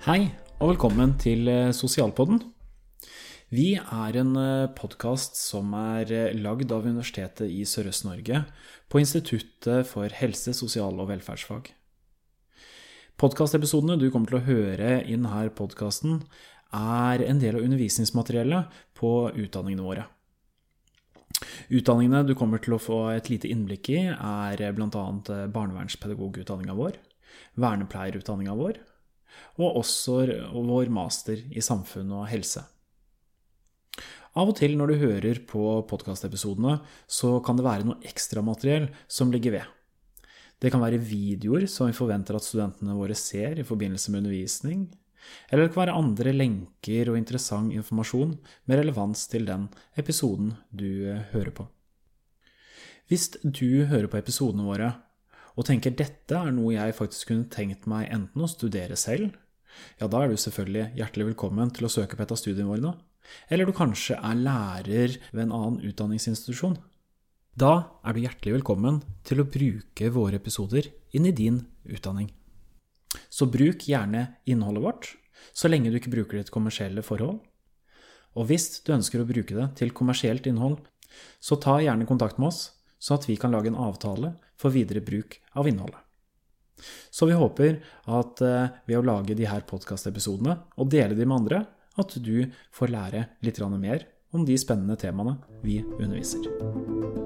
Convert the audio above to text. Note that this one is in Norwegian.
Hei, og velkommen til eh, Sosialpodden. Vi er en podkast som er eh, lagd av Universitetet i Sørøst-Norge på Instituttet for helse, sosial og velferdsfag. Podkastepisodene du kommer til å høre i denne podkasten, er en del av undervisningsmateriellet på utdanningene våre. Utdanningene du kommer til å få et lite innblikk i, er bl.a. barnevernspedagogutdanninga vår, vernepleierutdanninga vår, og også vår master i samfunn og helse. Av og til når du hører på podkastepisodene, så kan det være noe ekstramateriell som ligger ved. Det kan være videoer som vi forventer at studentene våre ser i forbindelse med undervisning, eller det kan være andre lenker og interessant informasjon med relevans til den episoden du eh, hører på. Hvis du hører på episodene våre og tenker dette er noe jeg faktisk kunne tenkt meg enten å studere selv, ja, da er du selvfølgelig hjertelig velkommen til å søke på et av studiene våre nå. Eller du kanskje er lærer ved en annen utdanningsinstitusjon. Da er du hjertelig velkommen til å bruke våre episoder inn i din utdanning. Så bruk gjerne innholdet vårt, så lenge du ikke bruker det til kommersielle forhold. Og hvis du ønsker å bruke det til kommersielt innhold, så ta gjerne kontakt med oss, så at vi kan lage en avtale for videre bruk av innholdet. Så vi håper at eh, ved å lage de her podkastepisodene og dele de med andre, at du får lære litt mer om de spennende temaene vi underviser.